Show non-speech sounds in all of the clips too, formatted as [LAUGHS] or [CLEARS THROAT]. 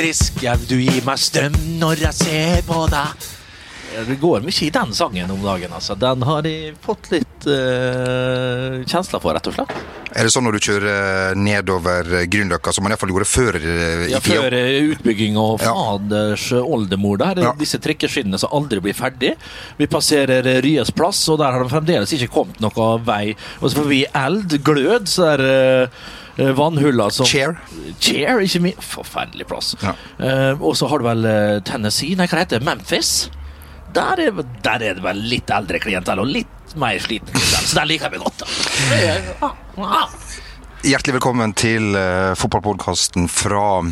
elektrisk, ja, du gir meg strøm når jeg ser på deg. Det går mye i den sangen om dagen. altså. Den har jeg fått litt uh, kjensler for, rett og slett. Er det sånn når du kjører nedover Grünerløkka, som man iallfall gjorde før eh, i Ja. Før eh, utbygging og Ja. faders oldemor der. Ja. Disse trikkeskinnene som aldri blir ferdig. Vi passerer eh, Ryes plass, og der har det fremdeles ikke kommet noe vei. Og så får vi eld, glød, så er uh, vannhuller som Chair. Chair, ikke minst. Forferdelig plass. Ja. Uh, og så har du vel eh, Tennessee, nei, hva heter det? Memphis? Der er, der er det vel litt eldre klientell og litt mer sliten klientell, så der liker vi godt. da. Hjertelig velkommen til uh, fotballpodkasten fra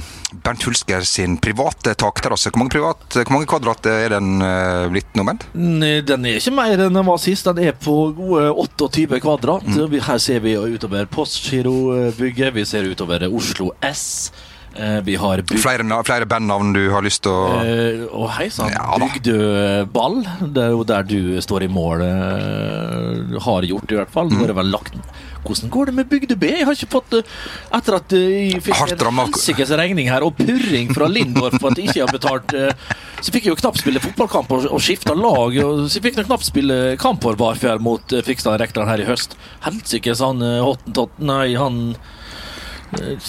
Bernt Hulsker sin private takterrasse. Hvor mange, privat, hvor mange kvadrat er den uh, blitt nå, Bernt? Den er ikke mer enn den var sist. Den er på gode 28 kvadrat. Mm. Her ser vi utover Postgirobygget, vi ser utover Oslo S. Eh, Vi har bygd Flere, flere bandnavn du har lyst til å Eh, og hei sann, Ja da. Bygdø ball. Det er jo der du står i mål. eh, har gjort, i hvert fall. Nå er det vel lagt Hvordan går det med Bygdø B? Jeg har ikke fått eh, Etter at eh, jeg fikk en helsikes regning her, og purring fra Lindorf for at jeg ikke har betalt eh, Så fikk jeg jo knapt spille fotballkamp og, og skifta lag. Og, så fikk jeg knapt spille kamp for Varfjell mot Fikstad Rekdal her i høst. Helsikes han Hottentotten Nei, han eh,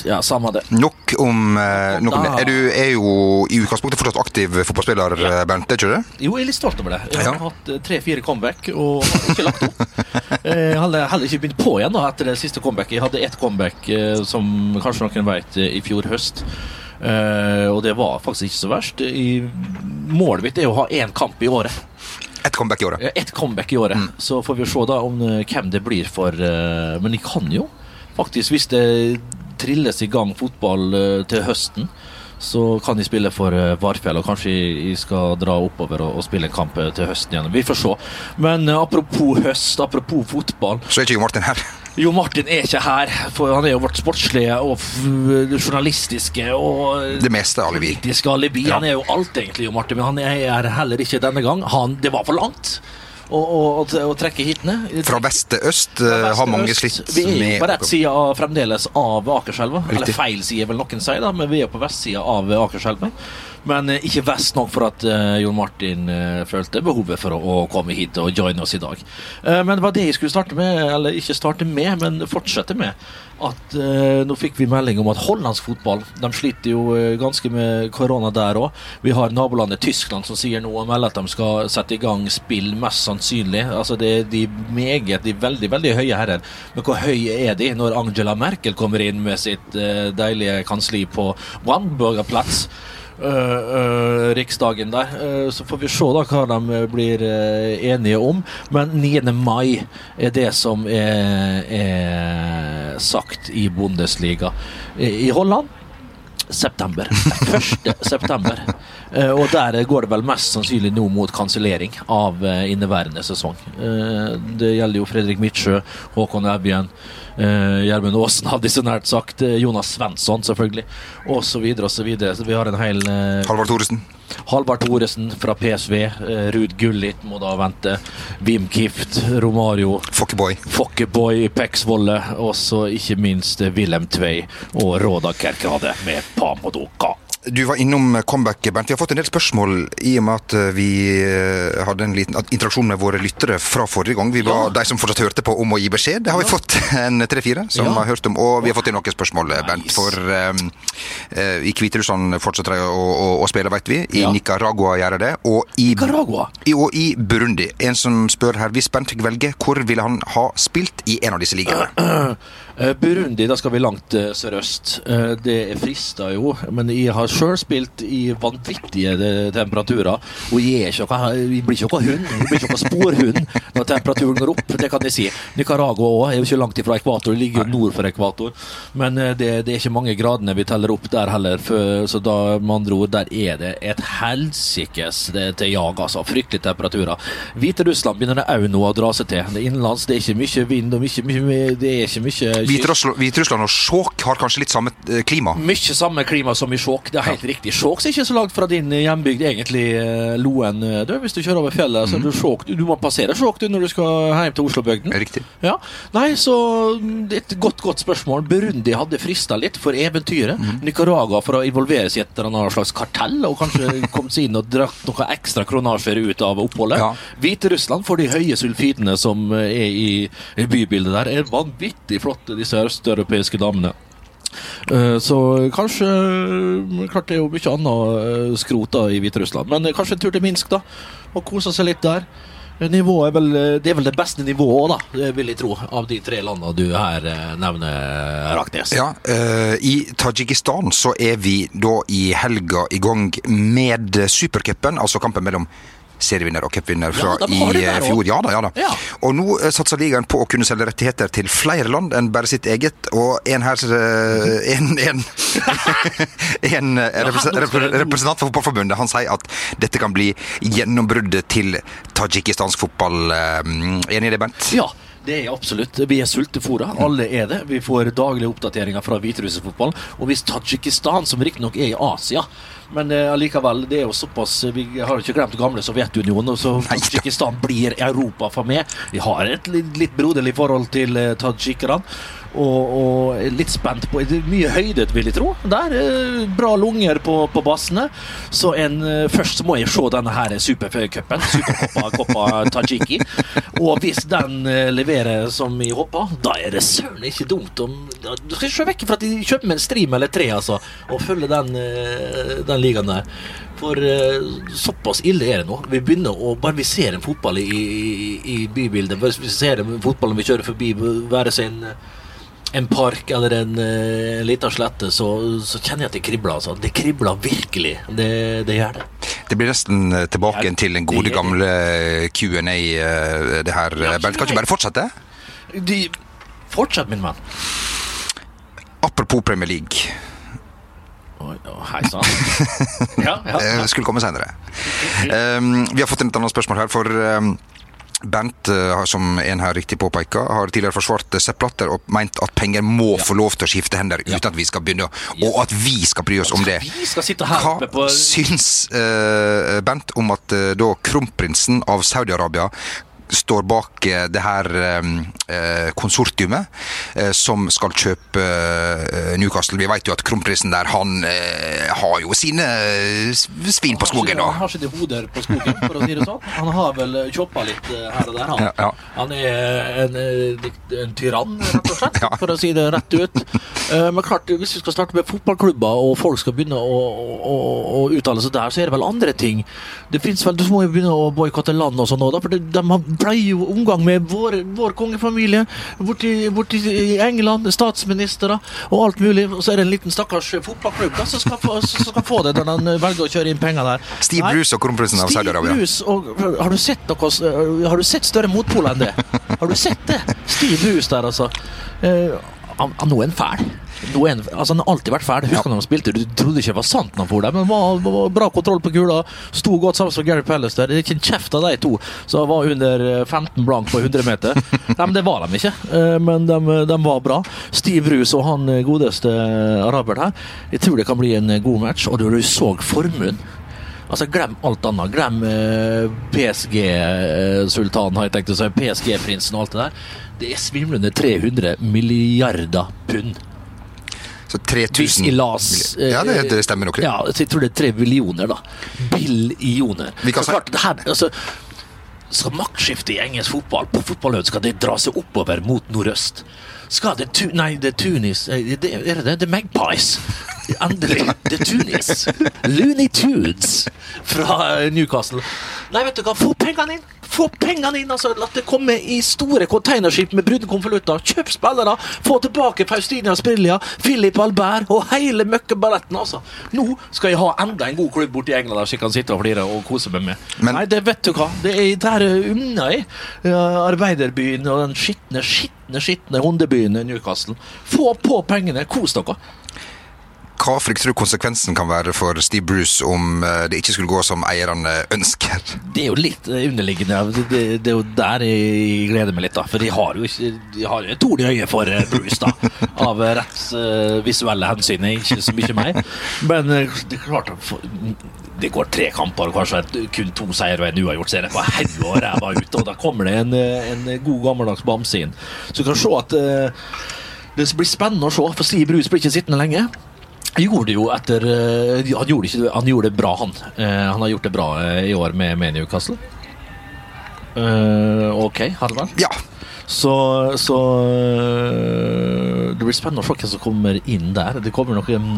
Ja, samme det. Nok om, eh, nok om det. Er du er jo i utgangspunktet fortsatt aktiv fotballspiller, Ja. eh, Bernt? Er ikke det? Jo, jeg er litt stolt over det. Jeg Ja. har hatt eh, tre-fire comeback og har ikke lagt opp. [LAUGHS] Eh, Jeg hadde heller ikke begynt på igjen da, etter det siste comebacket. Jeg hadde ett comeback eh, som kanskje noen vet, eh, i fjor høst. Uh, og det var faktisk ikke så verst. I, målet mitt er å ha én kamp i året. Ett comeback i året. Ja, Ett comeback i året. Så får vi se da om eh, hvem det blir for uh, Men jeg kan jo faktisk, hvis det trilles i gang fotball eh, til høsten, så kan de spille for eh, Varfjell, og kanskje de skal dra oppover og, og spille en kamp eh, til høsten igjen. Vi får se. Men apropos høst, apropos fotball. Så er ikke Jo Martin her. Jo Martin er ikke her, for han er jo vårt sportslige og journalistiske og Det meste alibi. politiske alibi. Ja. Han er jo alt, egentlig, Jo Martin, men han er heller ikke denne gang. Han, det var for langt å, å, å trekke hitene. Fra vest til øst eh, har mange slitt Vi er jo med på rett side av, fremdeles av Akerselva. Eller feil side, vil noen si, da, men vi er på vestsida av Akerselva. Men eh, ikke vest nok for at eh, Jon Martin eh, følte behovet for å, komme hit og joine oss i dag. Men det var det jeg skulle starte med, eller ikke starte med, men fortsette med. At Nå fikk vi melding om at hollandsk fotball De sliter jo ganske med korona der òg. Vi har nabolandet Tyskland som sier nå og melder at de skal sette i gang spill, mest sannsynlig. Altså Det er de meget, de veldig veldig høye herrer. Men hvor høye er de når Angela Merkel kommer inn med sitt deilige kansli på Wamburgerplatz? Øh, riksdagen der. Uh, så får vi se da hva de blir enige om. Men 9. mai er det som er, er sagt i Bundesliga. I, i Holland september. 1. september. Eh, og der går det vel mest sannsynlig nå mot kansellering av eh, inneværende sesong. Eh, det gjelder jo Fredrik Midtsjø, Håkon Evjen, Gjermund Aasen, hadde så nært sagt. Jonas Svensson, selvfølgelig. Og så vi har en hel Halvard Thoresen. Halvard Thoresen fra PSV. Eh, Ruud Gullit må da vente. Wim Kift, Romario. Fokkeboy. Fokkeboy Peksvolle, og så ikke minst Wilhelm Tvei og Råda Kerkrade med Pamodoka. Du var innom comeback, Bernt. Vi har fått en del spørsmål i og med at eh, vi eh, hadde en liten interaksjon med våre lyttere fra forrige gang. Vi var Ja. de som fortsatt hørte på om å gi beskjed. Det har vi fått [LAUGHS] en tre-fire som Ja. har hørt om. Og vi har fått inn noen spørsmål, Nice. Bernt. For um, eh, i Hviterussland fortsetter de å, å, å spille, vet vi. I Ja. Nicaragua gjør de det. Og i, i, og i Burundi. En som spør her, hvis Bernt fikk velge, hvor ville han ha spilt i en av disse ligaene? Eh, [CLEARS THROAT] Burundi, da skal vi langt eh, sørøst. Eh, Det frister jo, men jeg har sjøl spilt i vanvittige eh, temperaturer. Og jeg, er ikke jeg blir ikke noen hund, jeg blir ikke noen sporhund når temperaturen går opp. Det kan jeg si. Nicaragua òg er jo ikke langt ifra ekvator, det ligger jo nord for ekvator. Men eh, det, det er ikke mange gradene vi teller opp der heller, så da med andre ord, der er det et helsikes til jag, altså. Fryktelige temperaturer. Hviterussland begynner det òg nå å dra seg til. Det er innenlands, det er ikke mye vind og mye, mye, det er ikke mye Hviterussland og Skjåk har kanskje litt samme eh, klima? Mye samme klima som i Skjåk. Det er helt riktig. Skjåk er ikke så langt fra din hjembygd, egentlig, eh, Loen. eh, Du, hvis du kjører over fjellet, så er du Skjåk. Du, må passere Skjåk du, når du skal hjem til Oslobygden. Riktig. Ja, nei, så mm, det et godt, godt spørsmål. Burundi hadde frista litt for eventyret. Nicaragua for å involvere seg i et eller annet slags kartell, og kanskje [LAUGHS] komme seg inn og dratt noe ekstra kronasjer ut av oppholdet. Ja. Hviterussland for de høye sulfidene som eh, er i, bybildet der, er vanvittig flotte, disse østeuropeiske damene. Eh, Så kanskje Klart det er jo mye annet eh, skrot da i Hviterussland, men kanskje en tur til Minsk, da. Og kose seg litt der. Nivået er vel, eh, det er vel det beste nivået, da, vil jeg tro, av de tre landene du her nevner, Raknes. Ja, I Tadsjikistan så er vi da i helga i gang med supercupen, altså kampen mellom serievinner og cupvinner fra Ja, i der eh, fjor. Ja da, ja da. Ja. Og nå eh, satser ligaen på å kunne selge rettigheter til flere land enn bare sitt eget, og en her eh, En, en, [LAUGHS] en representant for Fotballforbundet han sier at dette kan bli gjennombruddet til tadsjikistansk fotball. Enig i det, Bent? Ja, det er absolutt. Vi er sultefòra. Alle er det. Vi får daglige oppdateringer fra hviterussisk fotball. Og hvis Tadsjikistan, som riktignok er i Asia men eh, allikevel, det er jo såpass Vi har jo ikke glemt gamle Sovjetunionen, og så. Tadsjikistan blir Europa for meg. Vi har et litt, litt broderlig forhold til eh, tadsjikerne. Og, og litt spent på Mye høyde, vil jeg tro. Der eh, Bra lunger på, på bassene. Så en, eh, først må jeg se denne her supercupen. Superkoppa Koppa [LAUGHS] Tajiki. Og hvis den eh, leverer som jeg håper, da er det søren ikke dumt om Du skal ikke se vekk fra at de kjøper med en stream eller tre, altså, og følger den, den ligaen der. For såpass ille er det nå. Vi begynner å Bare vi ser en fotball i, i, i bybildet, hvis vi ser en fotball når vi kjører forbi, være seg en en park eller en, eh, en liten slette, så, så kjenner jeg at det kribler. Altså. Det kribler virkelig. Det, det gjør det. Det blir nesten eh, tilbake Ja, til den gode, det gamle Q&A, eh, det her. Ja, Bernt, kan ikke bare fortsette? De, fortsett, min venn. Apropos Premier League. Oi, Hei sann. [LAUGHS] Ja, ja, ja. skulle komme senere. Um, vi har fått inn et annet spørsmål her, for um, Bent, eh, som en her riktig påpeker, har tidligere forsvart eh, Sepp Blatter og meint at penger må Ja. få lov til å skifte hender Ja. uten at vi skal begynne, og at vi skal bry oss om det. Hva på syns uh, Bent om at uh, da kronprinsen av Saudi-Arabia står bak eh, det her eh, eh, konsortiumet som skal kjøpe Newcastle. Vi vet jo at kronprinsen der, han har jo sine svin på skogen, Han da. har ikke de hoder på skogen, for å si det sånn. Han har vel choppa litt her og der, han. Ja, ja. Han er en, en tyrann, rett og slett, [LAUGHS] Ja. for å si det rett ut. Men klart, hvis vi skal starte med fotballklubber, og folk skal begynne å, å, å uttale seg der, så er det vel andre ting. Det finnes vel, Du må jo begynne å boikotte land sånn òg, for de, de har- pleier jo omgang med vår, vår kongefamilie borti, borti i England, statsministre og alt mulig. Og så er det en liten stakkars fotballklubb da, som skal, få, som skal få det når han velger å kjøre inn penger der. Nei. Bruce og kronprinsen av Saudi-Arabia. Har, du sett noe, har du sett større motpoler enn det? [LAUGHS] Har du sett det? Steve Bruce der, altså. Eh, han, han, er en fæl. Han, altså, han har alltid vært fæl. Husker når han spilte, Du trodde ikke det var sant når han for der, men var, var bra kontroll på kula. Sto godt sammen med Gary Pallister. Det er ikke en kjeft av de to som var under eh, 15 blank på 100 meter. [LAUGHS] Nei, men Det var de ikke, eh, men de, de var bra. Steve Bruce og han eh, godeste eh, araberen her. Jeg tror det kan bli en eh, god match. Og du så formuen. Altså, Glem alt annet. Glem eh, PSG-sultanen, har jeg tenkt å si. PSG-prinsen og alt det der. Det er svimlende 300 milliarder pund. Så Hvis i 3000 las eh, Ja, det, det stemmer nok. Ja, jeg tror det er tre billioner, da. Billioner. Vi kan klart, det her, altså, skal maktskiftet i engelsk fotball på fotballhøyde, skal det dra seg oppover mot nordøst? Skal det tu Nei, det er Tunis eh, det, Er det det? Det er Magpies. Endelig. Det er Tunis. Looney Tunes fra eh, Newcastle. Nei, vet du hva, få pengene inn! Få pengene inn! altså La det komme i store containerskip med brune konvolutter. Kjøp spillere! Få tilbake Faustinia Sprillia, Philip Albert og hele møkkeballetten, altså. Nå skal jeg ha enda en god klubb borti England der så jeg kan sitte og flire og kose meg med. Men- Nei, det vet du hva. Det er der unna jeg. Arbeiderbyen og den skitne, skitne, skitne hundebyen Newcastle. Få på pengene. Kos dere. Hva frykter du konsekvensen kan være for Steve Bruce om eh, det ikke skulle gå som eierne ønsker? Det er jo litt eh, underliggende. Det, det, er jo der jeg gleder meg litt, da. For de har jo De har jo et torn i øyet for eh, Bruce, da. Av rett visuelle hensyn, ikke så mye mer. Men det er klart det går tre kamper og kanskje kun to seier og en uavgjort, så er det på hodet og ræva ut. Og da kommer det en, en god, gammeldags bamse inn. Så du kan se at uh, det blir spennende å se, for Steve Brus blir ikke sittende lenge. Han gjorde jo etter uh, Han gjorde, ikke, han gjorde det bra, han. Uh, han har gjort det bra eh, i år med, med Newcastle. OK, vært? Ja. Så, så, Det blir spennende å se hvem som kommer inn der. Det kommer nok en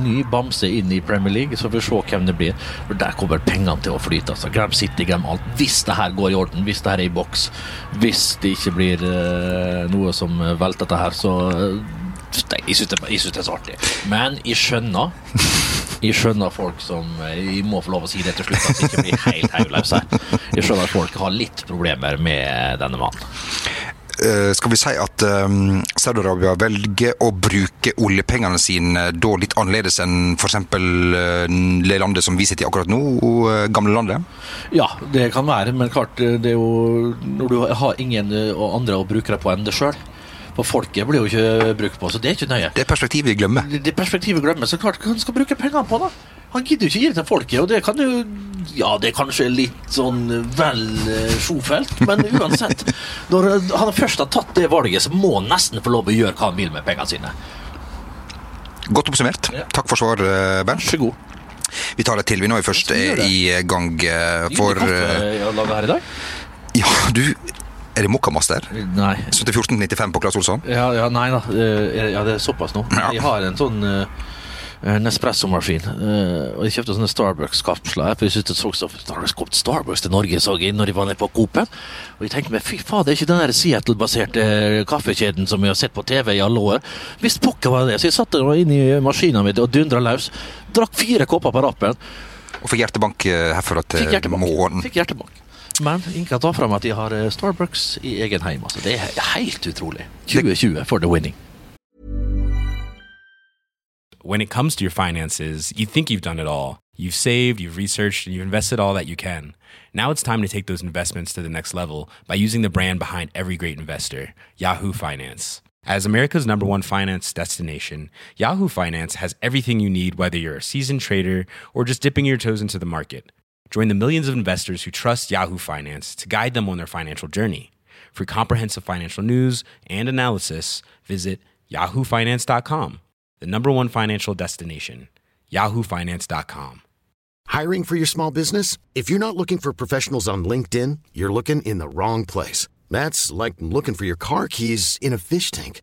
ny bamse inn i Premier League, så vi får se hvem det blir. For Der kommer pengene til å flyte. altså Glem City, glem alt. Hvis det her går i orden, hvis det her er i boks, hvis det ikke blir noe som velter dette her, så jeg syns det, det, er så artig. Men jeg skjønner Jeg skjønner folk som Jeg må få lov å si det til slutt, at det ikke blir helt hodeløs her. Jeg skjønner at folk har litt problemer med denne mannen. Uh, skal vi si at um, Saudi-Arabia velger å bruke oljepengene sine da litt annerledes enn f.eks. Uh, det landet som vi sitter i akkurat nå, uh, gamle landet? Ja, det kan være, men klart det er jo Når du har ingen andre å bruke det på enn det sjøl, for folket blir jo ikke brukt på, så det er ikke nøye. Det er perspektivet vi glemmer. Det, det perspektivet glemmer, Så klart, hva han skal bruke pengene på, da? Han gidder jo ikke gi det til folket, og det kan jo Ja, det er kanskje litt sånn vel uh, sjofelt, men [LAUGHS] uansett. Når han først har tatt det valget, så må han nesten få lov å gjøre hva han vil med pengene sine. Godt oppsummert. Ja. Takk for svar, eh, Bernt. Vær så god. Vi tar det til. Vi nå er først i gang for Kaffe jeg har laga her i dag? Ja, du er det Mokkamaster? Nei. 1495 på Claes Olsson? Ja, ja, nei da. Eh, ja, det er såpass nå. Ja. Jeg har en sånn uh, Nespresso-maskin. Uh, og Jeg kjøpte sånne Starbucks-kapsler. For jeg syntes det så så Starbucks kom til Starbucks til Norge så jeg, når de var nede på Coop-en. Og jeg tenkte meg fy faen, det er ikke den der Seattle-baserte kaffekjeden som vi har sett på TV i alle år. Visst pokker var det. Så jeg satte den inn i maskinen min og dundra løs. Drakk fire kopper på rappen. Og fikk hjertebank herfra til morgenen. Fikk hjertebank. Men fram at de har eh, Starbucks i egen heim. Altså. Det er helt utrolig. 2020 for the winning. When it comes to your finances, you think you've done it all. You've saved, you've researched, and you've invested all that you can. Now it's time to take those investments to the next level by using the brand behind every great investor, Yahoo Finance. As America's number one finance destination, Yahoo Finance has everything you need, whether you're a seasoned trader or just dipping your toes into the market. Join the millions of investors who trust Yahoo Finance to guide them on their financial journey. For comprehensive financial news and analysis, visit yahoofinance.com, the number one financial destination, yahoofinance.com. Hiring for your small business? If you're not looking for professionals on LinkedIn, you're looking in the wrong place. That's like looking for your car keys in a fish tank.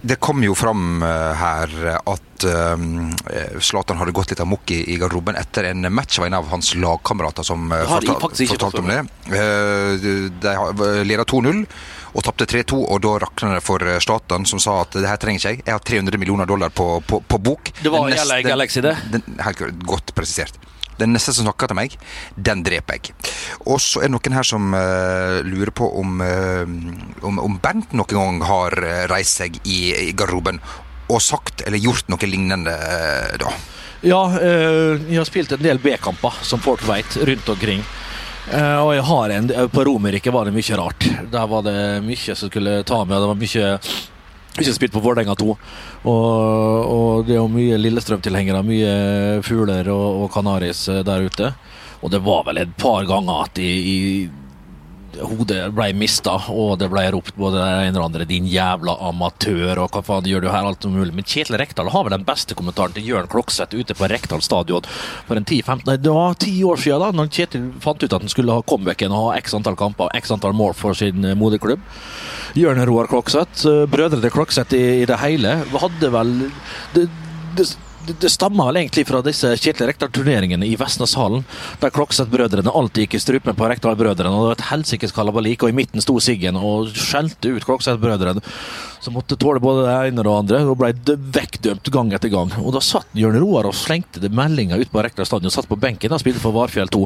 Det kom jo fram eh, her at uh, Zlatan hadde gått litt amok i, i garderoben etter en match var en av hans lagkamerater som uh, fortal, fortalte om det. De leda 2-0, og tapte 3-2. Og da rakna det for Zlatan, som sa at det her trenger ikke jeg. Jeg har 300 millioner dollar på, på, på bok. Det var Den LA Galaxy, det. Den, helt godt presisert. Den neste som snakker til meg, den dreper jeg. Og så er det noen her som uh, lurer på om, uh, om, om Bernt noen gang har eh, reist seg i, i garderoben og sagt eller gjort noe lignende uh, da. Ja, jeg har spilt en del B-kamper, som folk vet, rundt omkring. Og jeg har en, På Romerike var det mye rart. Der var det mye som skulle ta med. Det var mye ikke spilt på Vålerenga 2. Og, og det er jo mye Lillestrøm-tilhengere, mye fugler og, og Canaris eh, der ute. Og det var vel et par ganger at i, i hodet ble mista, og det ble ropt både det ene og andre 'din jævla amatør', og hva faen gjør du her, alt mulig. Men Kjetil Rekdal har vel den beste kommentaren til Jørn Klokseth ute på Rekdal stadion for en 10-15 Nei, det var ti år siden, da når Kjetil fant ut at han skulle ha comebacken og ha x antall kamper og x antall mål for sin eh, moderklubb. Jørn Roar Klokseth, eh, brødrene Klokseth i, i det hele, hadde vel det, det, det stammer vel egentlig fra disse Kjetil Rekdal-turneringene i Vestneshallen, der Klokseth-brødrene alltid gikk i strupen på Rekdal-brødrene. og Det var et helsikes kalabalik, og i midten sto Siggen og skjelte ut Klokseth-brødrene, som måtte tåle både det ene og det andre, og ble vekkdømt gang etter gang. Og Da satt Jørn Roar og slengte det meldinger ut på Rekdal stadion, satt på benken og spilte for Varfjell 2.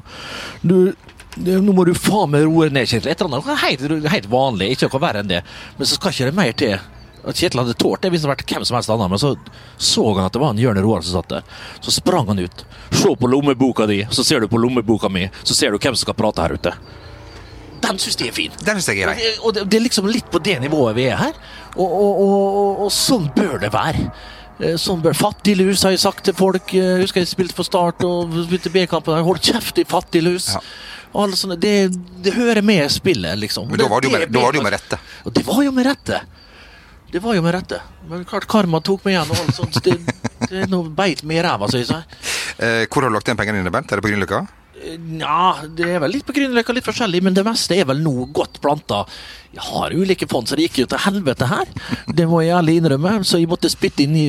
Du, nå må du faen meg roe ned, Kjetil. Et eller annet helt, helt vanlig, ikke noe verre enn det. Men så skal ikke det mer til. At Kjetil hadde tålt det hvis det hadde vært hvem som helst annen, men så så han at det var en Jørn Roar som satt der. Så sprang han ut. Se på lommeboka di, så ser du på lommeboka mi, så ser du hvem som skal prate her ute. Den syns de er fin. Den synes jeg er Og grei. det, og det, det er liksom litt på det nivået vi er her. Og, og, og, og, og sånn bør det være. Eh, Sånn bør Fattiglus har jeg sagt til folk. Eh, Jeg husker jeg spilte for Start og spilte B-kampen. Hold kjeft i fattiglus. Ja. Og sånne, det, det hører med spillet, liksom. Men da var det jo med, var det jo med rette. Og det var jo med rette. Det var jo med rette. Men klart karma tok meg igjen. og alt sånt. Det, det er noe beit meg i ræva, sier jeg. Eh, hvor har du lagt igjen pengene dine, Bent? Er det på Grünerløkka? Ja, det er vel litt på Grünerløkka, litt forskjellig, men det meste er vel nå godt planta. Jeg har ulike fond, så det gikk jo til helvete her. Det må jeg ærlig innrømme. Så jeg måtte spytte inn ny,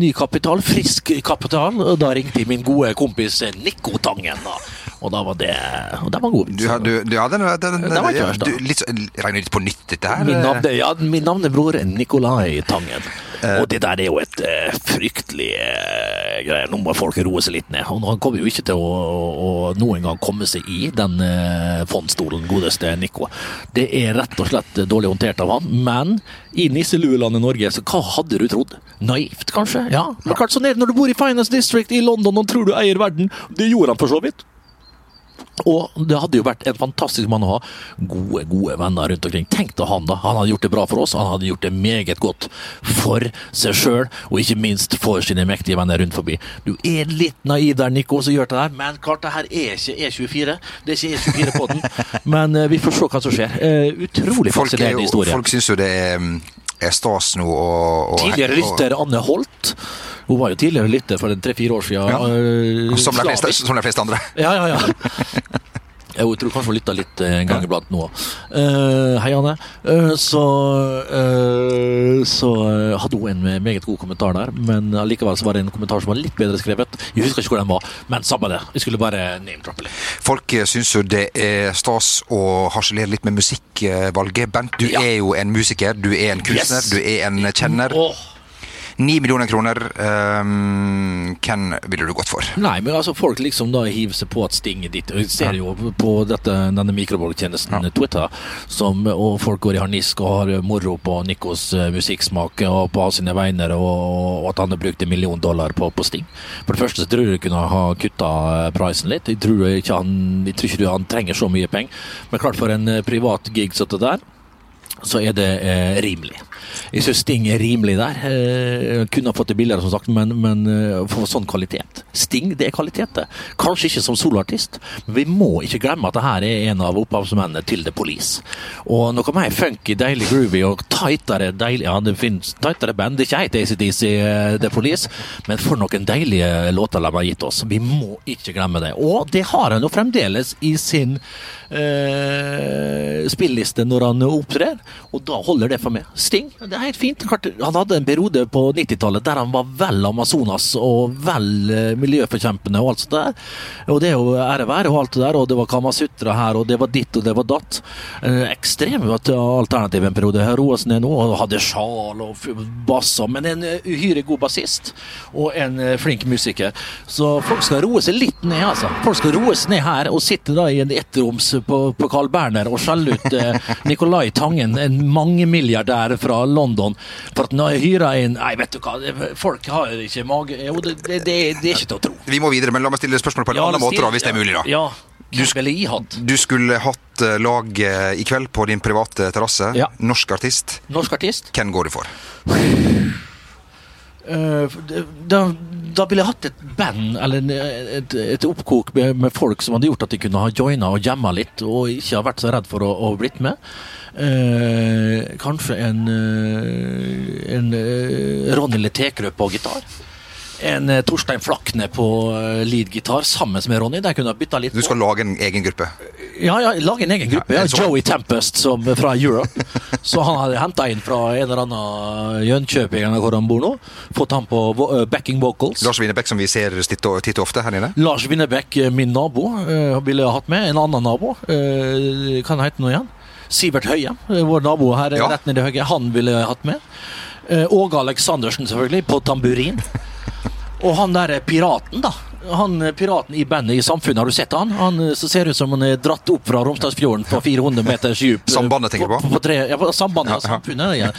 ny kapital, frisk kapital, og da ringte jeg min gode kompis Nico Tangen, da. Og da var det Og det var god. Du, har- du, du, ja, den, den, den, Den var ikke verst, da. du, litt, så- regner litt på nytt, dette her? Min, navn, ja, min navnebror er Nikolai Tangen. Og det der er jo et eh, fryktelig uh, greie. Nå må folk roe seg litt ned. Og han kommer jo ikke til å, å, noen gang komme seg i den uh, fondstolen, godeste Nico. Det er rett og slett dårlig håndtert av han. Men i nisseluelandet Norge, så hva hadde du trodd? Naivt, kanskje? Ja. Men kanskje sånn er det når du bor i Finance District i London og tror du eier verden. Det gjorde han for så vidt. Og det hadde jo vært en fantastisk mann å ha. Gode, gode venner rundt omkring. Tenk deg han, da. Han hadde gjort det bra for oss. Han hadde gjort det meget godt for seg sjøl, og ikke minst for sine mektige venner rundt forbi. Du er litt naiv der, Nico, som gjør det der, men klart det her er ikke E24. Det er ikke E24 på den. [LAUGHS] Men eh, vi får se hva som skjer. Eh, utrolig er fascinerende historie. folk syns jo det er, mm, er stas nå å Tidligere lytter Anne Holt. Hun var jo tidligere lytter for tre-fire år siden. Ja. eh, Som de, fleste, som de fleste andre. Ja, ja, ja. [LAUGHS] Jeg tror kanskje hun lytta litt eh, en gang iblant nå. Uh, hei, Anne. Uh, så uh, så eh, hadde hun en meget god kommentar der, men allikevel så var det en kommentar som var litt bedre skrevet. Jeg husker ikke hvor den var, men samme det. Jeg skulle bare name-droppe litt. Folk eh, syns jo det er stas å harselere litt med musikkvalget. Bent, du Ja. er jo en musiker, du er en kunstner, Yes. du er en kjenner. Åh. Ni millioner kroner, um, hvem ville du gått for? Nei, men altså folk liksom da hiver seg på at Sting er ditt. Vi Jeg ser jo på dette, denne mikrobloggtjenesten Twitter, som, og folk går i harnisk og har moro på Nikos eh, musikksmak og på sine vegne, og, og at han har brukt en million dollar på, på Sting. For det første så tror jeg de kunne ha kutta eh, prisen litt. Jeg tror ikke han, jeg tror ikke han trenger så mye penger. Men klart, for en eh, privat gig som det der, så er det eh, rimelig. Jeg syns Sting er rimelig der. Eh, kunne ha fått det billigere, som sagt, men, men eh, for sånn kvalitet. Sting, det er kvalitet, det. Kanskje ikke som soloartist, men vi må ikke glemme at det her er en av opphavsmennene til The Police. Og noe mer funky, deilig groovy og tightere deilig Ja, det finnes tightere band. Det er ikke helt ACDC uh, The Police, men for noen deilige låter de har gitt oss. Vi må ikke glemme det. Og det har han jo fremdeles i sin eh, spilleliste når han opptrer. Og da holder det for meg. Sting, det er helt fint. Han hadde en periode på 90-tallet der han var vel Amazonas og vel eh, miljøforkjempende og alt sånt der. Og det er jo ære være og alt det der, og det var Kamasutra her, og det var ditt og det var datt. Eh, ekstrem alternativ en periode. Roasen er nå og hadde sjal og basser, men en eh, uhyre god bassist og en eh, flink musiker. Så folk skal roe seg litt ned, altså. Folk skal roe seg ned her og sitte da i en ettroms på, på Carl Berner og skjelle ut eh, Nicolai Tangen, en mangemilliardær fra London, for at han har hyra inn Nei, vet du hva, folk har ikke mage Jo, det, det, det, det er ikke til å tro. Vi må videre, men la meg stille spørsmål på en annen måte, da, hvis det er mulig. da. Ja. Du? Du skulle hatt eh, lag eh, i kveld på din private terrasse. Ja. Norsk artist. Norsk artist? Hvem går du for? Eh, da, da ville jeg hatt et band, eller et, et oppkok med, med folk som hadde gjort at de kunne ha joina og jamma litt, og ikke ha vært så redd for å, å blitt med. Eh, kanskje en, eh, en eh, Ronny Letekrø på gitar. En eh, Torstein Flakne på eh, lead-gitar sammen med Ronny. Der kunne jeg bytta litt Du skal på. lage en egen gruppe. Ja, ja, lage en egen gruppe. Ja, sånn. Joey Tempest som, fra Europe. [LAUGHS] Så han hadde henta inn fra en eller annen Jönköping, eller hvor han bor nå. Fått han på eh, backing vocals. Lars Winebekk, som vi ser titt og, titt og ofte her inne? Lars Winnerbäck, eh, min nabo, eh, ville jeg hatt med. En annen nabo. eh, Kan han hete noe igjen? Sivert Høie, eh, vår nabo her Ja. rett nedi høyre. Han ville jeg hatt med. Eh, Åge Aleksandersen, selvfølgelig, på tamburin. Og han der piraten, da. Han eh, piraten i bandet i Samfunnet, har du sett han? Han eh, som ser ut som han er dratt opp fra Romsdalsfjorden på 400 meters dyp. [LAUGHS] eh, Sambandet tenker du på? på, på tre, ja, på Sambandet og ja. Samfunnet. Ja.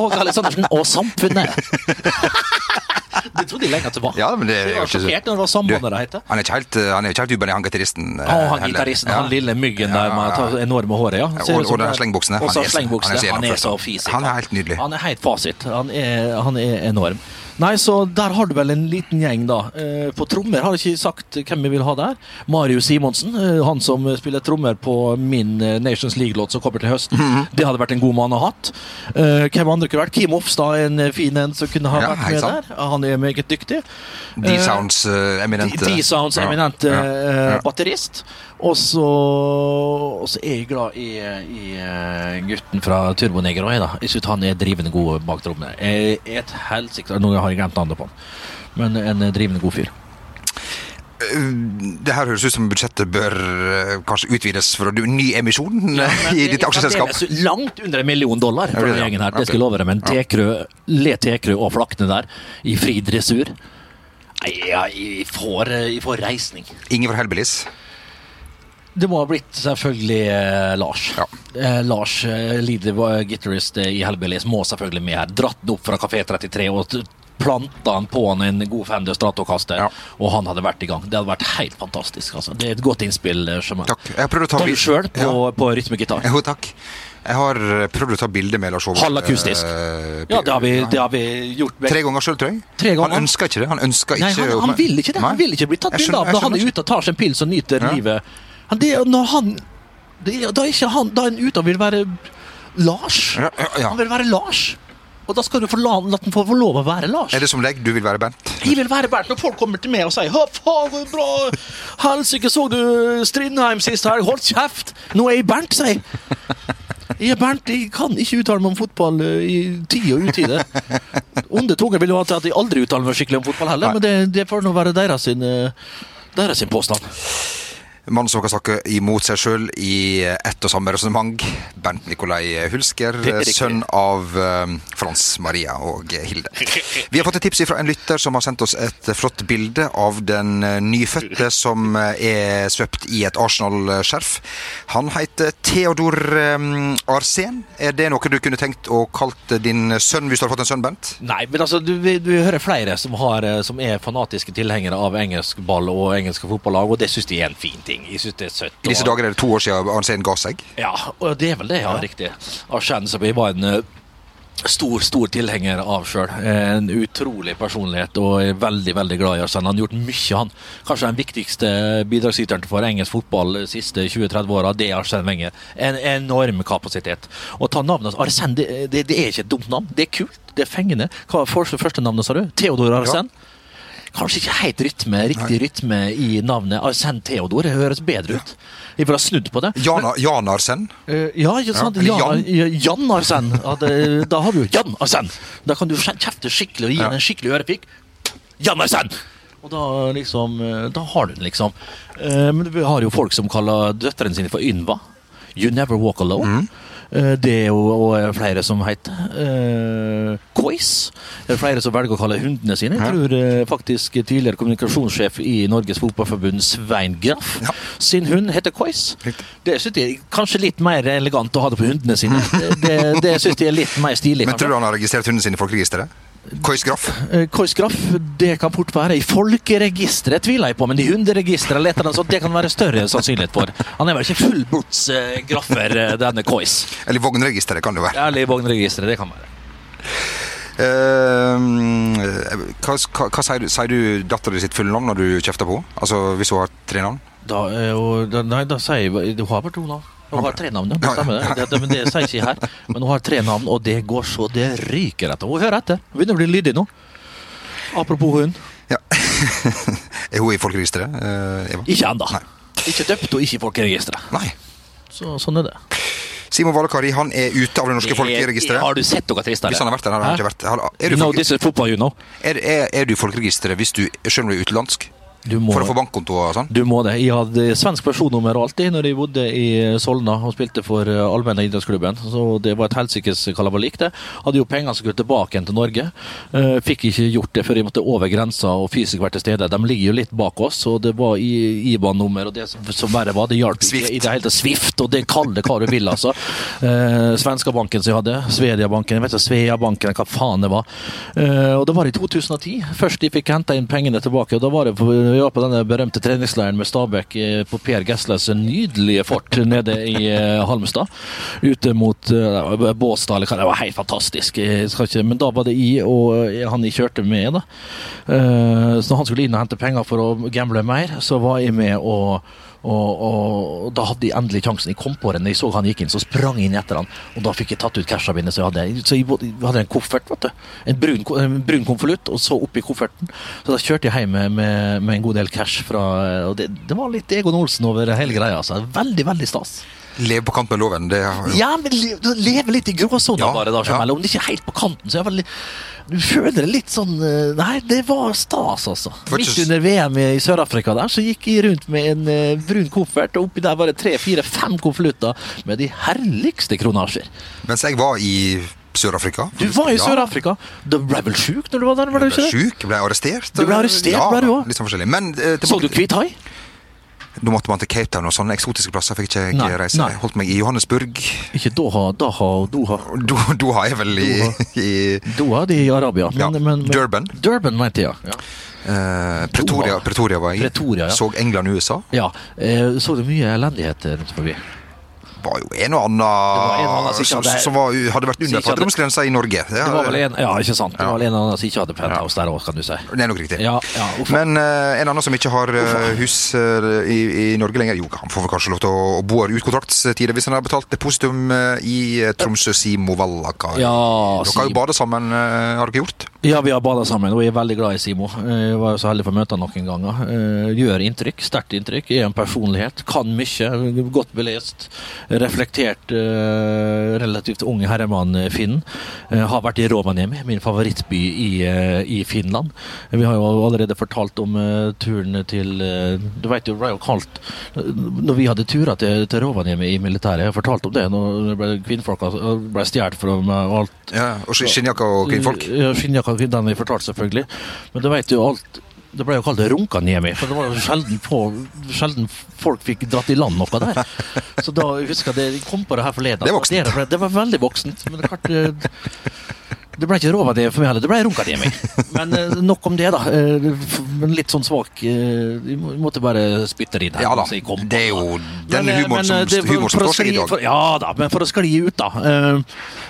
Åge Aleksandersen og Samfunnet! [LAUGHS] det trodde jeg lenge at det var. Ja, men det var sjokkert når det var Sambandet det het. Han er ikke helt, eh, han er ikke helt uben, han gitaristen. Oh, han gitaristen, Ja. han lille myggen der med det enorme håret, ja. Ser og- og den slengbuksene. Han han er så Han er så gjennomført. Han er helt nydelig. Han er helt fasit. Han er, han er enorm. Nei, så der har du vel en liten gjeng, da. Eh, På trommer har jeg ikke sagt hvem vi vil ha der. Marius Simonsen, eh, han som spiller trommer på min eh, Nations League-låt som kommer til høsten. -hmm. Det hadde vært en god mann å ha hatt. Hvem andre kunne vært? Kim Offstad, en fin en som kunne ha Ja, vært med sant. der. Han er meget dyktig. D-Sounds uh, eminente. D-Sounds eminente ja, ja. batterist. Og så, er jeg glad i, i eh, gutten fra Turboneger òg, da. Jeg syns han er drivende god bak trommene. Et helsike Nå har jeg glemt navnet på han. Men en drivende god fyr. Det her høres ut som budsjettet bør eh, kanskje utvides for du, ny emisjon ja, [LAUGHS] i ditt aksjeselskap. Er Langt under en million dollar fra den gjengen her, det skal jeg love deg. Men Tekrø, Le Tekrø og Flakne der, i fri dressur Nei, ja, jeg får, eh, jeg får reisning. Ingen fra Hellbillies. Det må ha blitt selvfølgelig eh, Lars. Ja. Eh, Lars, eh, guitarist eh, i Hellbillies, må selvfølgelig med her. Dratt den opp fra Kafé 33 og planta han på han en god Fender Stratocaster, Ja. og han hadde vært i gang. Det hadde vært helt fantastisk. Altså. Det er et godt innspill. eh, Jamal. Takk. Jeg har prøvd å ta Ta du sjøl på, Ja. på rytmegitar? Jo, takk. Jeg har eh, prøvd å ta bilde med Lars Håvard. Halvakustisk. eh, Ja, det har vi, det har vi gjort. Tre ganger sjøl, tror jeg. Tre ganger. Han ønsker ikke det. Han ønsker Nei, ikke han, han vil ikke det. Han Nei. vil ikke bli tatt bilde av når han er ute og tar seg en pils og nyter Ja. livet. Han, det, når han det, Da er ikke han Da er han ute og vil være Lars. Ja, ja. Han vil være Lars. Og da skal du få la, la den få få lov å være Lars. Er det som deg? Du vil være Bernt? Jeg vil være Bernt når folk kommer til meg og sier 'Hå, faen, bra! Helsike, så du Strindheim sist helg? Hold kjeft! Nå er jeg Bernt, sier jeg. Jeg er Bernt, jeg kan ikke uttale meg om fotball eh, i tid og utide. Onde tunger vil jo ha til at jeg aldri uttaler meg skikkelig om fotball heller, men det, det får nå være deres sin, eh, deres sin påstand. Mannen som kan snakke imot seg sjøl i ett og samme resonnement. Bernt Nikolai Hulsker, er sønn av eh, Frans Maria og Hilde. Vi har fått et tips fra en lytter som har sendt oss et flott bilde av den eh, nyfødte som eh, er svøpt i et Arsenal-skjerf. Han heter Theodor Arsen. Er det noe du kunne tenkt å kalt din sønn hvis du har fått en sønn, Bernt? Nei, men altså, du, du hører flere som, har, som er fanatiske tilhengere av engelsk ball og engelske fotballag, og det syns de er en fin ting. Jeg synes det er søtt. I disse dager er det to år siden Arnstein ga seg. Ja, og det er vel det, ja, riktig. Arsene, som jeg var en eh, stor, stor tilhenger av sjøl. En utrolig personlighet og er veldig veldig glad i Arsene. Han har gjort mye, han. Kanskje den viktigste bidragsyteren for engelsk fotball de siste 20-30 åra, det er Arsene Wenger. En enorm kapasitet. Å ta navnet hans Arsene, det, det, det er ikke et dumt navn. Det er kult, det er fengende. Hva var første, navnet, sa du? Theodor Arsène? Kanskje ikke helt rytme, riktig rytme i navnet. Arsen Theodor høres bedre ut. Vi får ha snudd på det. Jan, Jan Arsen. Uh, ja, ikke sant? Ja, Jan, Jan. Arsen. Ja, det, da har du Jan Arsen. Da kan du kjefte skikkelig og gi Ja. en skikkelig ørepikk. Jan Arsen! Og da liksom eh, Da har du den, liksom. Eh, Men vi har jo folk som kaller døtrene sine for Ynva. You never walk alone. Mm. Eh, Det er jo og flere som heter. Uh, Kois. Det er flere som velger å kalle hundene sine. Jeg tror eh, faktisk tidligere kommunikasjonssjef i Norges Fotballforbund, Svein Graff, Ja. sin hund heter Kois. Det syns jeg kanskje litt mer elegant å ha det på hundene sine. [LAUGHS] Det, det, det syns jeg er litt mer stilig. Men tror du han har registrert hundene sine i folkeregisteret? Kois Graff? Eh, Kois Graff, det kan fort være. I folkeregisteret tviler jeg på, men i hunderegisteret leter han så det kan være større sannsynlighet for. Han er vel ikke fullblodsgraffer, uh, denne Kois. Eller i vognregisteret, kan det være. Eller i vognregisteret, det kan være. Uh, hva, hva, hva sier du, sier du datteren sitt fulle navn når du kjefter på? Altså hvis hun har tre navn? Da, uh, da, nei, da sier jeg Du har bare to navn. Hun har tre navn, ja. Stemmer det. Det, det, men det sier ikke her. Men hun har tre navn, og det går så det ryker etter. Hun hører etter. Hun begynner å bli lydig nå. Apropos hund. Ja. [LAUGHS] er hun i folkeregisteret, eh, Eva? Ikke ennå. Ikke døpt og ikke i folkeregisteret. Nei. Så, sånn er det. Simon Valakari han er ute av det norske folkeregisteret. Har du sett noe tristere? Hvis han har vært der, har han ikke vært er, du know this is football, you know. er, er, er du folkeregisteret hvis du, selv om du er utenlandsk? Du må, For å få bankkonto og sånn? du må det. Jeg hadde svensk personnummer alltid når jeg bodde i Solna og spilte for allmenne idrettsklubben. Så det var et helsikes kalabalik, det. Hadde jo penger som skulle tilbake igjen til Norge. Eh, Fikk ikke gjort det før jeg måtte over grensa og fysisk være til stede. De ligger jo litt bak oss, og det var IBAN-nummer, og det som, verre var, det hjalp ikke i det hele tatt. Swift, og det kall det hva du vil, altså. Eh, Svenskebanken som jeg hadde, Svediabanken, vet ikke, Sveabanken, hva faen det var. Eh, og det var i 2010, først de fikk henta inn pengene tilbake, og da var det vi var på denne berømte treningsleiren med Stabæk eh, på Per Gessles nydelige fort nede i eh, Halmstad. Ute mot uh, Båstad, eller hva det var helt fantastisk. Ikke, men da var det jeg og eh, han jeg kjørte med, da. Eh, så når han skulle inn og hente penger for å gamble mer, så var jeg med og og, og da hadde jeg endelig sjansen. Jeg kom på henne, jeg så han gikk inn, så sprang jeg inn etter han. Og da fikk jeg tatt ut casha mine. Så jeg hadde, så jeg hadde en koffert, vet du. En brun, en brun konvolutt, og så oppi kofferten. Så da kjørte jeg hjem med, med, med en god del cash fra Og det, det var litt Egon Olsen over hele greia. Altså. Veldig, veldig stas. Leve på kant med loven. Det har jo Ja, men le- du lever litt i gråsona Ja, bare, da, ja. Om det ikke er helt på kanten, så er vel Du føler det litt sånn eh, Nei, det var stas, altså. Midt under VM i Sør-Afrika der, så gikk jeg rundt med en uh, brun koffert, og oppi der var det tre, fire, fem konvolutter med de herligste kronasjer. Mens jeg var i Sør-Afrika. Du var i Sør-Afrika. Du ble vel sjuk når du var der? var du ble ikke det? sjuk, ble arrestert. Du ble arrestert, ja, ble du også? Litt sånn forskjellig. Men eh, Så du Kvithai? Nå måtte man til Cape Town og sånne eksotiske plasser. Fikk ikke jeg Nei, reise. nei. Jeg holdt meg i Johannesburg. Ikke Doha, Daha, Doha. Do, Doha er vel i, [LAUGHS] i Doha, det er i Arabia. Ja, Durban. Durban, mente jeg. Ja. eh, Pretoria, Pretoria var jeg i. Pretoria, ja. Så England og USA. ja. Eh, så du mye elendighet rundt forbi? Var jo en og annen, en og annen som som, var, hadde vært under fattigdomsgrensa i Norge. Det, Det var vel en, ja, ikke sant? Det var vel en annen som ikke hadde penthouse der òg, kan du si. det er nok riktig. Ja, ja. Men uh, en annen som ikke har uh, hus uh, i, i Norge lenger Jo, han får vel kanskje lov til å, bo her ut kontraktstider hvis han har betalt depositum i Tromsø Simo Vallaka. Ja, Dere har jo badet bada sammen, har dere gjort? Ja, vi har bada sammen, og jeg er veldig glad i Simo. Jeg var jo så heldig for å møte han noen ganger. Gjør inntrykk, sterkt inntrykk. Er en personlighet. Kan mye. Godt belest. Reflektert, uh, relativt unge herremann-finnen. Finn. Eh, Har vært i Rovaniemi, min favorittby i, uh, i Finland. Vi har jo allerede fortalt om turene turen til Du vet jo, kaldt eh, Når vi hadde turer til, til Rovaniemi i militæret, jeg har fortalt om det når det ble kvinnfolka ble stjålet fra meg og alt Ja, og sk- Skinnjakka og kvinnfolk? ja, Skinnjakka den har fortalte fortalt, selvfølgelig. Men du vet jo alt Det ble jo kalt Runkaniemi, for det var jo sjelden, på, sjelden folk fikk dratt i land noe der. Så da jeg husker jeg det, jeg kom på det her forleden. Det. Det, det var veldig voksent. Men det, er klart, det, ble ikke Rovaniemi for meg heller, det ble Runkaniemi. [LAUGHS] Men eh, nok om det, da. Eh, Men litt sånn svak eh, Vi måtte bare spytte det inn her. Ja da, kom det er jo den Men, humoren som, det- for- som står seg i dag. for- Ja da, men for å skli ut, da.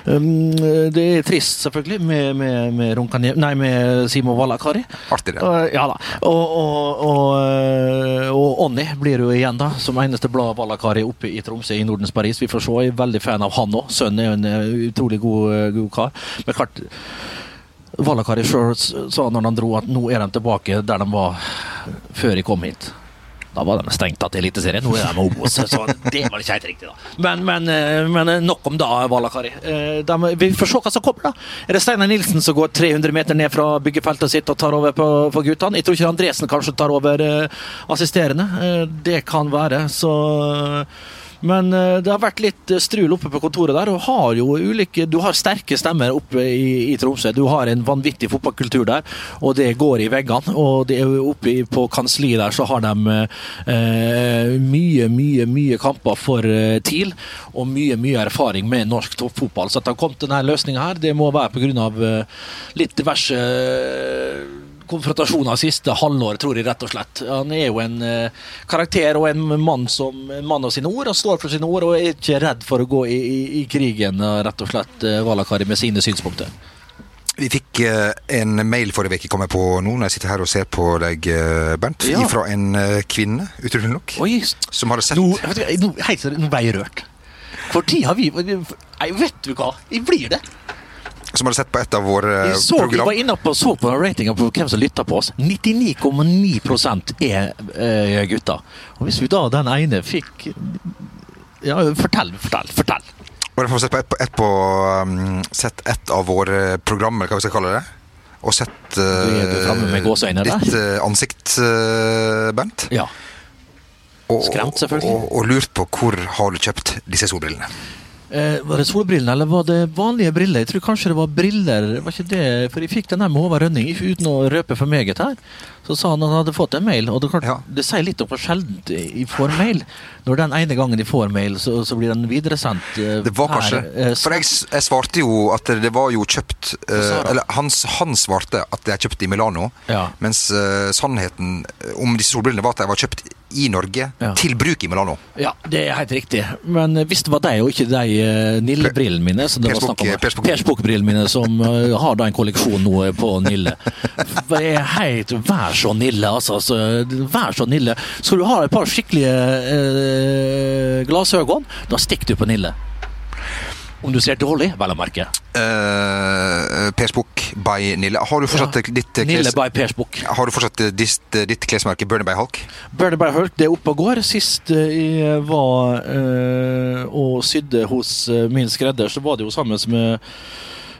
um, det er trist, selvfølgelig, med, med, med, Runkani, nei, med Simo Valakari. Artig det. Ja da. Og, og, og, og Onni blir jo igjen, da, som eneste blad Valakari oppe i Tromsø i Nordens Paris. Vi får se. Jeg er veldig fan av han òg. Sønnen er jo en utrolig god, god kar. Men klart Valakari sjøl sa når de dro at nå er de tilbake der de var før de kom hit. Da var de stengt av til Eliteserien, nå er de Obos. Så det var ikke helt riktig, da. Men, men, eh, men nok om da, Valakari. Eh, De, vi får se hva som kommer, da. Er det Steinar Nilsen som går 300 meter ned fra byggefeltet sitt og tar over på, på guttene? Jeg tror ikke Andresen kanskje tar over eh, assisterende. Eh, Det kan være, så men eh, det har vært litt eh, strul oppe på kontoret der, og har jo ulike Du har sterke stemmer oppe i, i Tromsø. Du har en vanvittig fotballkultur der, og det går i veggene. Og det er jo oppe på kansliet der så har de eh, mye, mye, mye kamper for eh, TIL, og mye, mye erfaring med norsk toppfotball. Så at de har kommet denne løsninga her, det må være pga. Eh, litt diverse eh, konfrontasjoner siste halvåret, tror jeg rett og slett. Han er jo en uh, karakter og en mann som en mann av sine ord, og står for sine ord og er ikke redd for å gå i, i, i krigen, eh, rett og slett, uh, Valakari, med sine synspunkter. Vi fikk en mail forrige uke, kommer jeg på nå, når jeg sitter her og ser på deg, Bernt, Ja. fra en kvinne, utrolig nok, Oi, som hadde sett nå, nå, nå ble jeg rørt. Når har vi Nei, vet du hva? Jeg blir det. Som hadde sett på et av våre eh, Jeg, så, jeg program. var inne på, så på ratinga på hvem som lytter på oss. 99,9 er uh, gutter. Og hvis vi da den ene fikk Ja, fortell, fortell, fortell. Og derfor har sett på et, et, på, um, sett et av våre program, eller hva vi skal kalle det. Og sett uh, ditt uh, ansikt, uh, Bernt. Ja. Skremt, selvfølgelig. Og, og lurt på hvor har du kjøpt disse solbrillene. Eh, var det solbrillene, eller var det vanlige briller? Jeg tror kanskje det var briller. Var ikke det? For jeg fikk den her med Håvard Rønning, uten å røpe for meget her. Så sa han at han hadde fått en mail, og det, klart, Ja. det sier litt om hvor sjelden jeg får mail. Når den ene gangen de får mail, så, så blir den videresendt. eh, Det var her, kanskje eh, For jeg, jeg svarte jo at det var jo kjøpt eh. Eller han, han svarte at det er kjøpt i Milano. Ja. Mens eh, sannheten om disse solbrillene var at de var kjøpt i Norge Ja. til bruk i Milano. Ja, det er helt riktig. Men eh, hvis det var deg og ikke de uh, Nille-brillene mine som det var snakk om Spock- Per Spock- Per Spock-brillene mine som eh, har da en kolleksjon nå eh, på Nille. [LAUGHS] Det er helt Vær så Nille, altså. Vær så Nille. Skal du ha et par skikkelige eh, glassøyne, da stikker du på Nille. Om du ser dårlig, vel å merke. Uh, per Spock by Nille. Har du fortsatt Ja. ditt, kles... Nille by Per Spock. har du fortsatt ditt, ditt klesmerke Burner by Hulk? Burner by Hulk, det er oppe og går. Sist eh, jeg var uh, og sydde hos min skredder, så var det jo sammen med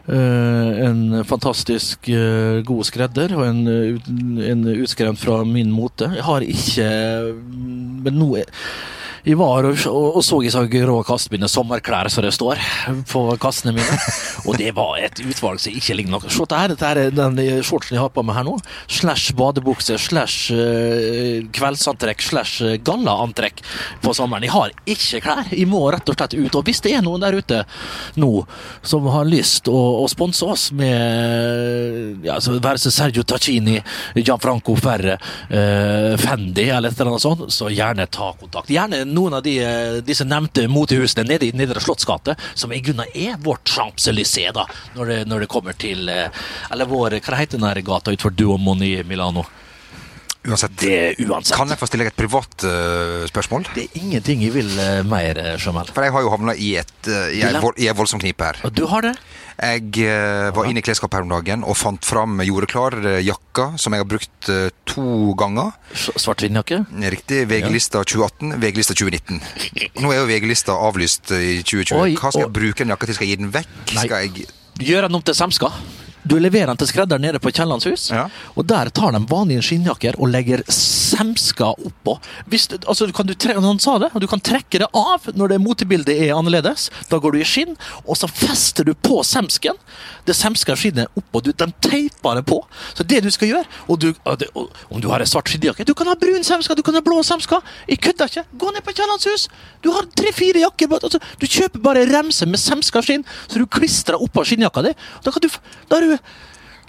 Uh, en fantastisk uh, god skredder og en, uh, en utskremt fra min mote. Jeg har ikke Men nå er jeg var og, og, og så i så grå kastebinde sommerklær som det står på kassene mine. Og det var et utvalg som ikke ligner noe. Se der, dette er den shortsen jeg har på meg her nå. Slash badebukse, slash eh, kveldsantrekk, slash eh, gallaantrekk på sommeren. Jeg har ikke klær. Jeg må rett og slett ut. Og hvis det er noen der ute nå som har lyst å, å sponse oss med ja, så være seg Sergio Tacchini, Gianfranco Ferre, eh, Fendi eller et eller annet sånt, så gjerne ta kontakt. Gjerne noen av de, eh, disse nevnte motehusene nede i Nedre Slottsgate, som i grunnen er vårt Champs-Élysées, da, når det, når det kommer til eh, Eller vår Hva heter den gata utenfor Duomoen i Milano? Uansett. Det uansett. Kan jeg få stille deg et privat uh, spørsmål? Det er ingenting jeg vil uh, mer, Sjømel Jamal. For jeg har jo havna i, et, uh, i, en vold, voldsom knipe her. Og du har det? Jeg uh, var inne i klesskapet her om dagen og fant fram gjordeklar eh, jakka som jeg har brukt uh, to ganger. S- Svart skinnjakke? Riktig. VG-lista 2018, VG-lista 2019. Nå er jo VG-lista avlyst eh, i 2020. Oi, Hva skal jeg bruke den jakka til? Skal jeg gi den vekk? Nei. Skal jeg Gjør den om til semska. Du leverer den til skredderen nede på Kiellands hus, Ja. og der tar de vanlige skinnjakker og legger semska oppå. Hvis, altså, kan du han sa det, du kan trekke det av når det motebildet er annerledes. Da går du i skinn, og så fester du på semsken. Det semska skinnet oppå. Du, de teiper det på. Så det du skal gjøre og du, og, Om du har en svart skinnjakke Du kan ha brun semska, du kan ha blå semska. Jeg kødder ikke. Gå ned på Kiellands hus. Du har tre-fire jakker. Altså, du kjøper bare remse med semska skinn, så du klistrer oppå skinnjakka di. Da kan du, da har du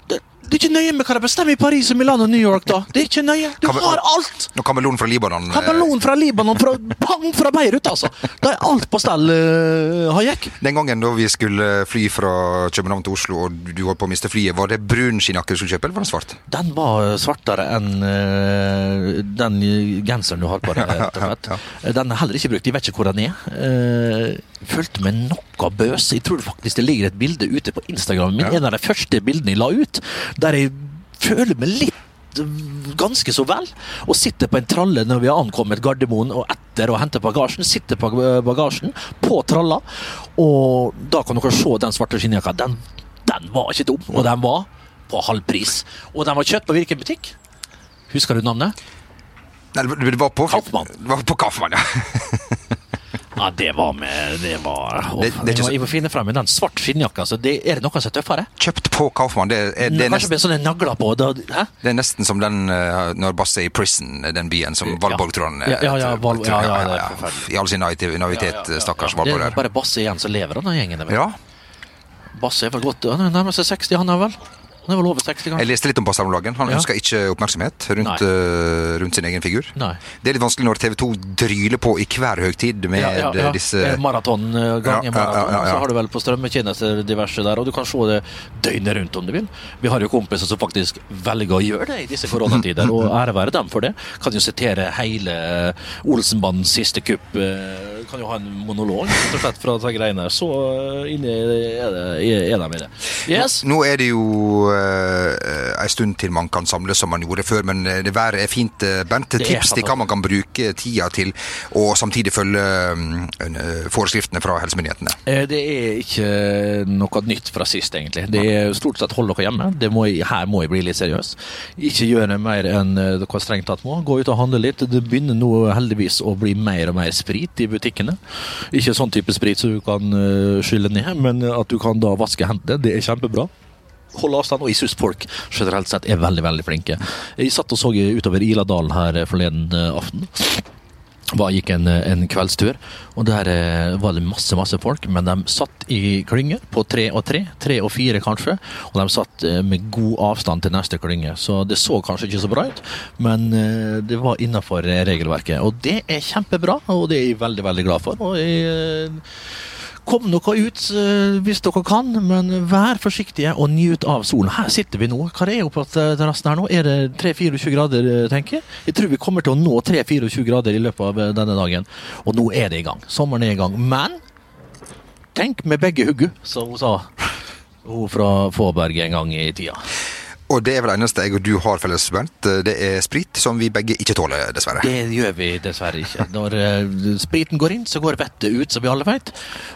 det, Det er ikke nøye med hva de bestemmer i Paris Milano og New York, da. Det er ikke nøye. Du Kamel- har alt! Når kameleon fra Libanon eh, Kameleon fra Libanon, fra, bang fra Beirut, altså. Da er alt på stell, uh, Hayek. Den gangen da vi skulle fly fra København til Oslo, og du holdt på å miste flyet, var det brun skinnjakke du skulle kjøpe, eller var den svart? Den var svartere enn uh, den genseren du har på deg. [LAUGHS] rett og slett. Den er heller ikke brukt. Jeg vet ikke hvor den er. Uh, følte meg noe bøs. Jeg tror faktisk det ligger et bilde ute på Instagramen min, Ja. en av de første bildene jeg la ut, der jeg føler meg litt ganske så vel. Og sitter på en tralle når vi har ankommet Gardermoen, og etter å hente bagasjen, sitter på bagasjen på tralla, og da kan dere se den svarte skinnjakka. Den, den var ikke dum, og den var på halv pris. Og den var kjøpt på hvilken butikk. Husker du navnet? Nei, det var på kaffemann Det var på Kaufmann, ja. [LAUGHS] Ja, det var med Det var Det- det ikke Jeg må- så- Jeg må finne fram med den svarte skinnjakka. Så det, er det noe som er tøffere? Kjøpt på Kaufmann. Det er, det er, med sånne nagler på? Da, det er nesten som den uh, når Basse er i prison, den byen som Valborg eh, Ja, ja, ja, Val- ja, ja, ja, det. I all sin naiv- naivitet, Ja, ja, ja, stakkars ja. Det Valborg er bare Basse igjen som lever av den gjengen. Ja, Basse er vel godt Han er nærmer seg 60, han er vel? Han er vel over 60 jeg leste litt om Basse dagen. Han Ja. ønsker ikke oppmerksomhet rundt, eh, rundt sin egen figur. Nei. Det er litt vanskelig når TV 2 dryler på i hver høytid med Ja, ja, ja. disse Maraton, i ja, ja, maraton. ja, ja. Så har du vel på strømmetjenester diverse der, og du kan se det døgnet rundt om du vil. Vi har jo kompiser som faktisk velger å gjøre det i disse koronatider, og [LAUGHS] ære være dem for det. Kan jo sitere hele eh, Olsenbandens siste kupp. eh, Kan jo ha en monolog rett og slett fra de greiene. Så inni er, de i det. Yes. Nå er det jo uh, en stund til man kan samles som man gjorde før, men eh, det været er fint. eh, Bent, tips til hva man kan bruke tida til, og samtidig følge mm, eh, forskriftene fra helsemyndighetene. Eh, Det er ikke noe nytt fra sist, egentlig. Det er stort sett hold dere hjemme. Det må, jeg- her må jeg bli litt seriøs. Ikke gjøre mer enn eh, dere strengt tatt må. Gå ut og handle litt. Det begynner nå heldigvis å bli mer og mer sprit i butikkene. Ikke sånn type sprit som du kan eh, skylle ned, men at du kan da vaske hendene. Det er kjempebra. Hold avstand, og jeg syns folk generelt sett er veldig veldig flinke. Jeg satt og så utover Iladalen her forleden eh, aften. Var, gikk en, en kveldstur, og der eh, var det masse masse folk. Men de satt i klynger på tre og tre, tre og fire kanskje. Og de satt eh, med god avstand til neste klynge. Så det så kanskje ikke så bra ut, men eh, det var innafor regelverket. Og det er kjempebra, og det er jeg veldig, veldig glad for. Og jeg eh, Kom dere ut eh, hvis dere kan, men vær forsiktige og nyt av solen. Her sitter vi nå. Hva er oppe på terrassen her nå? Er det 3-24 grader, eh, tenker jeg? Jeg tror vi kommer til å nå 3-24 grader i løpet av eh, denne dagen. Og nå er det i gang. Sommeren er i gang. Men tenk med begge huggu, som hun sa. Hun fra Fåberg en gang i tida. Og det er vel eneste jeg og du har felles, Bernt. Det er sprit, som vi begge ikke tåler, dessverre. Det gjør vi dessverre ikke. Når uh, spriten går inn, så går vettet ut, som vi alle vet.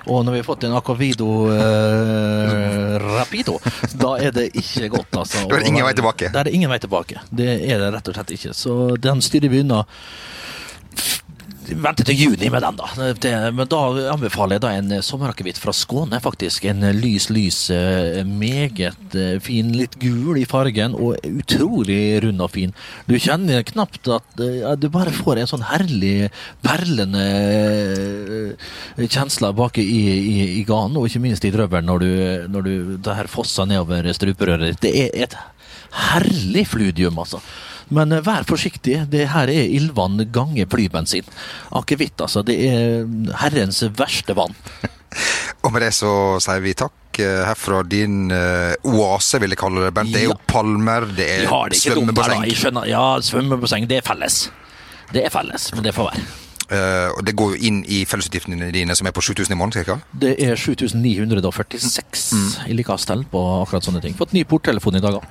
Og når vi har fått en Aquavido uh, Rapido, da er det ikke godt, altså. Da er det ingen vei tilbake. Da er det ingen vei tilbake. Det er det rett og slett ikke. Så den styrer vi unna. Vente til juni med den, da. Det, men da anbefaler jeg da en sommerakevitt fra Skåne, faktisk. En lys, lys, eh, meget eh, fin, litt gul i fargen, og utrolig rund og fin. Du kjenner knapt at eh, du bare får en sånn herlig, perlende eh, kjensle bak i, i, i ganen, og ikke minst i drøvelen når du, når du det her fosser nedover struperøret. Det er et herlig fludium, altså. Men eh, vær forsiktig. Det her er ildvann ganger flybensin. Akevitt, altså. Det er herrens verste vann. [LAUGHS] Og med det så sier vi takk eh, herfra din uh, oase, vil jeg kalle det. Bernt. Det er jo palmer, det er ja, det er svømmebasseng. Dumt. Ja, svømmebasseng, det er felles. Det er felles, men det får være. Uh, og det går jo inn i fellesutgiftene dine, som er på 7000 i måneden, cirka. Det er 7946 i likastell på akkurat sånne ting. Fått ny porttelefon i dag òg.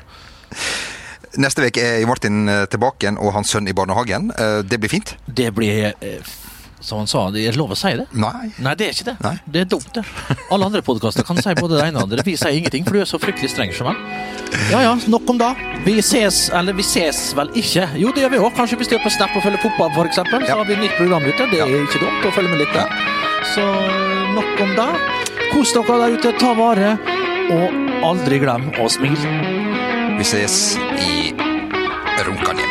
[LAUGHS] Neste uke er Martin eh, tilbake igjen, og hans sønn i barnehagen. Eh, det blir fint. Det blir eh, som han sa, det er lov å si det? Nei. Nei, det er ikke det. Nei. Det er dumt, det. Alle andre podkaster kan si både det ene og det andre. Vi sier ingenting, for du er så fryktelig streng, Jamal. Ja ja, nok om det. Vi ses, eller vi ses vel ikke. Jo, det gjør vi òg. Kanskje vi står på Snap og følger fotball, f.eks. Så Ja. har vi nytt program ute. Det er ikke dumt å følge med litt der. Så nok om det. Kos dere der ute, ta vare, og aldri glem å smile. Vi ses i Ronkanjemi.